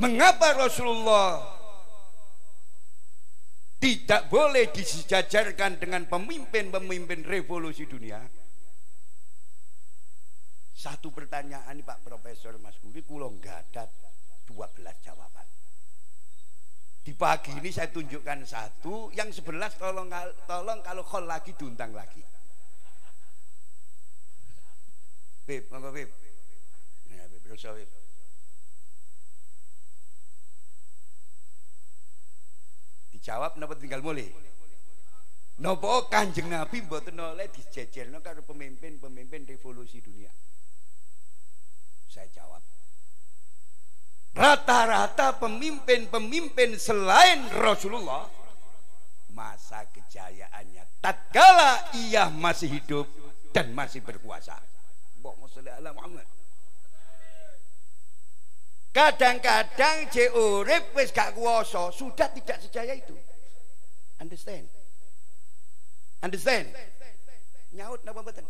Mengapa Rasulullah tidak boleh disejajarkan dengan pemimpin-pemimpin revolusi dunia? Satu pertanyaan ini Pak Profesor Mas Guri, kulo nggak ada 12 jawaban. Di pagi ini saya tunjukkan satu, yang sebelas tolong tolong kalau call lagi diundang lagi. Beb, monggo Beb. Ya, Beb, Beb. Dijawab napa tinggal mulai. Napa Kanjeng Nabi mboten oleh dijejerno karo pemimpin-pemimpin revolusi dunia. Saya jawab. Rata-rata pemimpin-pemimpin selain Rasulullah masa kejayaannya tatkala ia masih hidup dan masih berkuasa. Allahumma ala Muhammad. Kadang-kadang je urip wis gak kuwasa, sudah tidak sejaya itu. Understand? Understand? Nyaut napa mboten?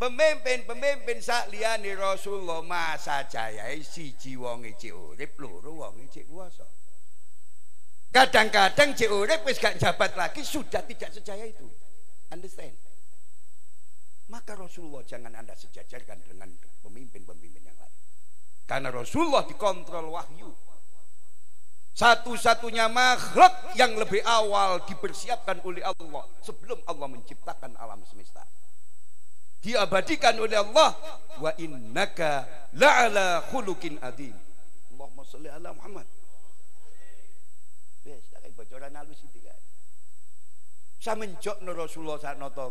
Pemimpin-pemimpin sak liyane Rasulullah masa jaya siji wonge cek urip, loro wonge cek kuwasa. Kadang-kadang cek urip wis gak jabat lagi sudah tidak sejaya itu. Understand? Maka Rasulullah jangan Anda sejajarkan dengan pemimpin-pemimpin yang. Karena Rasulullah dikontrol wahyu. Satu-satunya makhluk yang lebih awal dipersiapkan oleh Allah sebelum Allah menciptakan alam semesta. Diabadikan oleh Allah wa innaka la'ala khuluqin adim. Allahumma sholli ala Muhammad. Wes, tak bocoran halus itu kan. Samenjok Rasulullah saknoto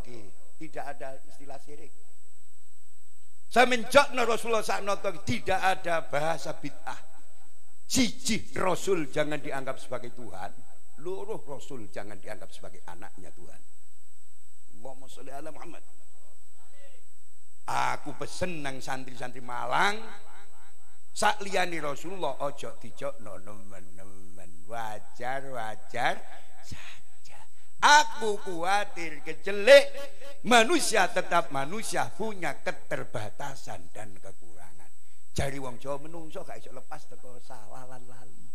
tidak ada istilah syirik. Semenjak Rasulullah saknoto tidak ada bahasa bid'ah. Siji Rasul jangan dianggap sebagai Tuhan. Luruh Rasul jangan dianggap sebagai anaknya Tuhan. Allahumma sholli ala Muhammad. Aku pesen nang santri-santri Malang sak liyane Rasulullah ojo dijok no nemen-nemen wajar wajar Aku khawatir kejelek manusia tetap manusia punya keterbatasan dan kekurangan. Jari wong Jawa menungso gak iso lepas teko salah lan lali.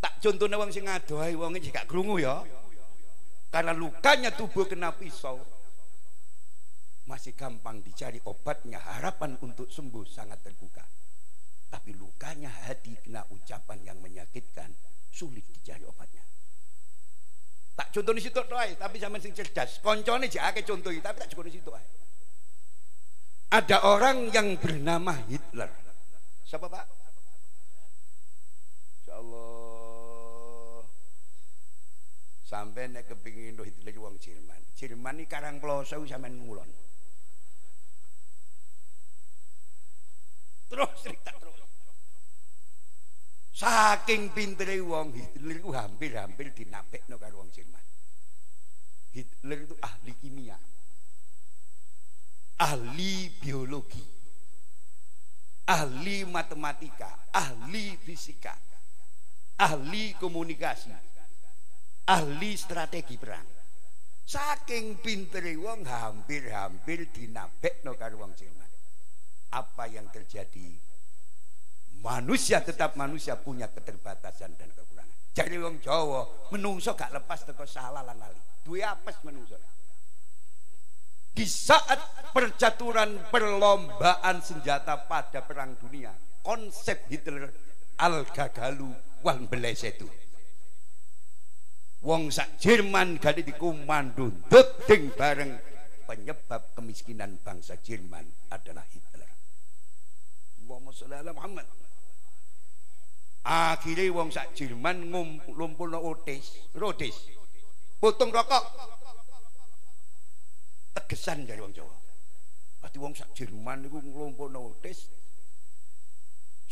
Tak contohnya wong sing ngadohi wong iki gak krungu ya. Karena lukanya tubuh kena pisau masih gampang dicari obatnya harapan untuk sembuh sangat terbuka. Tapi lukanya hati kena ucapan yang menyakitkan sulit dicari obatnya. Tak contoh di situ doai, tapi zaman sing cerdas. Koncone contoh tapi tak cukup di situ ae. Ada orang yang bernama Hitler. Siapa Pak? Insya Allah sampai nek kepingin Hitler wong Jerman. Jerman ini karang ploso sampean ngulon. Terus cerita terus. Saking pintere wong Hitler itu hampir-hampir dinapekno karo wong Jerman. Hitler itu ahli kimia. Ahli biologi. Ahli matematika, ahli fisika, ahli komunikasi, ahli strategi perang. Saking pintere wong hampir-hampir dinapekno karo wong Jerman. Apa yang terjadi Manusia tetap manusia punya keterbatasan dan kekurangan. Jadi wong Jawa menungso gak lepas teko salah lan lali. Duwe apes menungso. Di saat percaturan perlombaan senjata pada perang dunia, konsep Hitler al-gagalu wal itu. Wong sak Jerman gadi dikomando ding bareng penyebab kemiskinan bangsa Jerman adalah Hitler. Allahumma sholli ala Muhammad akhirnya wong sak Jerman ngumpulno otis. Rotis potong rokok. Tegesan dari wong Jawa. Berarti wong sak Jerman niku ngumpulno otis.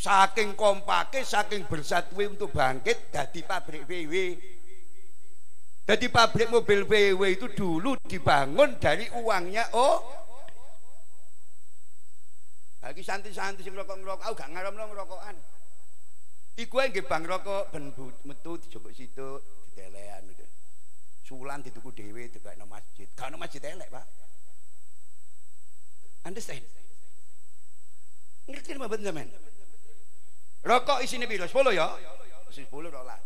Saking kompake saking bersatu untuk bangkit dadi pabrik VW jadi pabrik mobil VW itu dulu dibangun dari uangnya oh lagi santai-santai sing rokok-rokok aku gak ngaram ngerokokan Iku nggih bang rokok ben metu dijupuk situ ditelekan gitu. Sulan dituku dhewe dikekno masjid. Gak masjid elek, Pak. Understand? Ngerti bener men? Rokok isine piro? 10 ya? Sing 10 ora lah.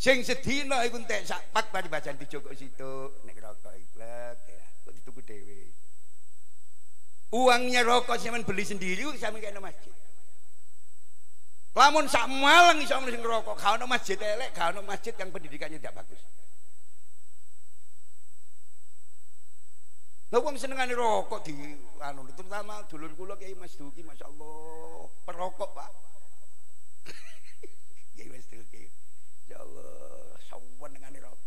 Sing sedina iku entek sak pak bari bajan dijogok situ nek rokok iklek ya. Kok dituku dhewe. Uangnya rokok sampean beli sendiri sampean kene masjid. Lamun sak malang iso sing ngerokok, gak ono masjid elek, gak ono masjid yang pendidikannya tidak bagus. Lah wong senengane rokok di anu terutama dulur kula Kiai Mas Duki masyaallah perokok, Pak. Kiai Mas Duki. Ya Allah, sawan dengan rokok.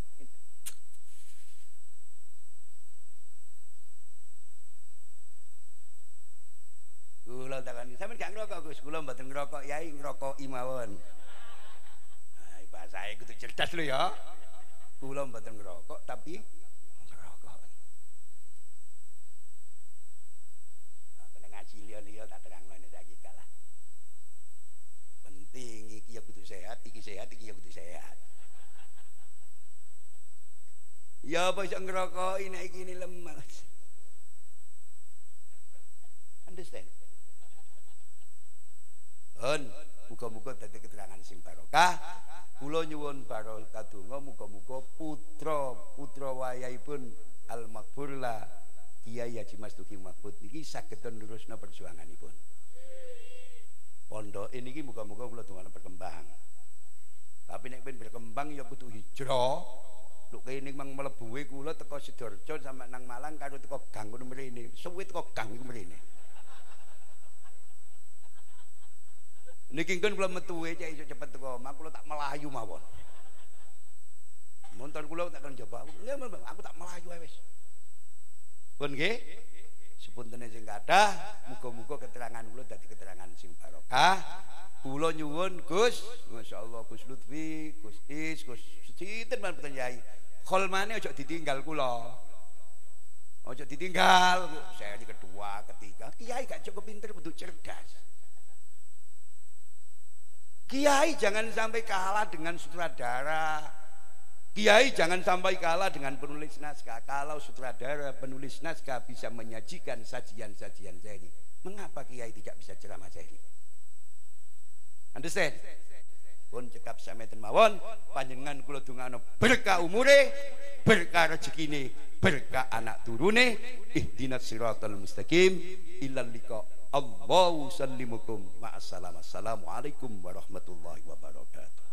Kula takani, sampeyan gak ngerokok Gus, kula mboten ngerokok, yai ngerokok imawon. Nah, bahasa kudu cerdas lho ya. Kula mboten ngerokok tapi ngerokok. Nah, kena ngaji liya-liya tak terangno nek saiki kalah. Penting iki ya kudu sehat, iki sehat, iki ya kudu sehat. Ya apa iso ngerokok ini ini lemas. Understand? Hun, muga-muga dadi keterangan sing barokah. Kula nyuwun barokah donga muga-muga putra putra wayahipun Al Makbur la Kiai Haji Mas Duki Mahfud niki saged nerusna perjuanganipun. Pondok ini ki muga-muga kula donga berkembang. Tapi nek ben berkembang ya kudu hijrah. Lho kene mang mlebuwe kula teko Sidoarjo sampe nang Malang karo teko gang kono mrene. Suwe teko gang iku mrene. Niki kan kula metuwe cek iso cepet teko omah kula tak melayu mawon. Montor kula tak kan coba. Nggih, aku tak melayu ae wis. Pun nggih. Sepunten sing kathah, muga-muga keterangan kula dadi keterangan sing barokah. Kula nyuwun Gus, masyaallah Gus Lutfi, Gus Is, Gus sinten man boten yai. Kholmane aja ditinggal kula. Aja ditinggal, saya di kedua, ketiga. Kiai gak cukup pinter, butuh cerdas. Kiai jangan sampai kalah dengan sutradara. Kiai jangan sampai kalah dengan penulis naskah. Kalau sutradara, penulis naskah bisa menyajikan sajian-sajian Zahiri. Mengapa Kiai tidak bisa ceramah Zahiri? Understand? Pun cekap sameten mawon panjenengan kula dongano berkah umure, berkah rezekine, berkah anak turune, ihdinas siratal mustaqim ilal liqa Allahu sallimukum ma'assalam. Assalamualaikum warahmatullahi wabarakatuh.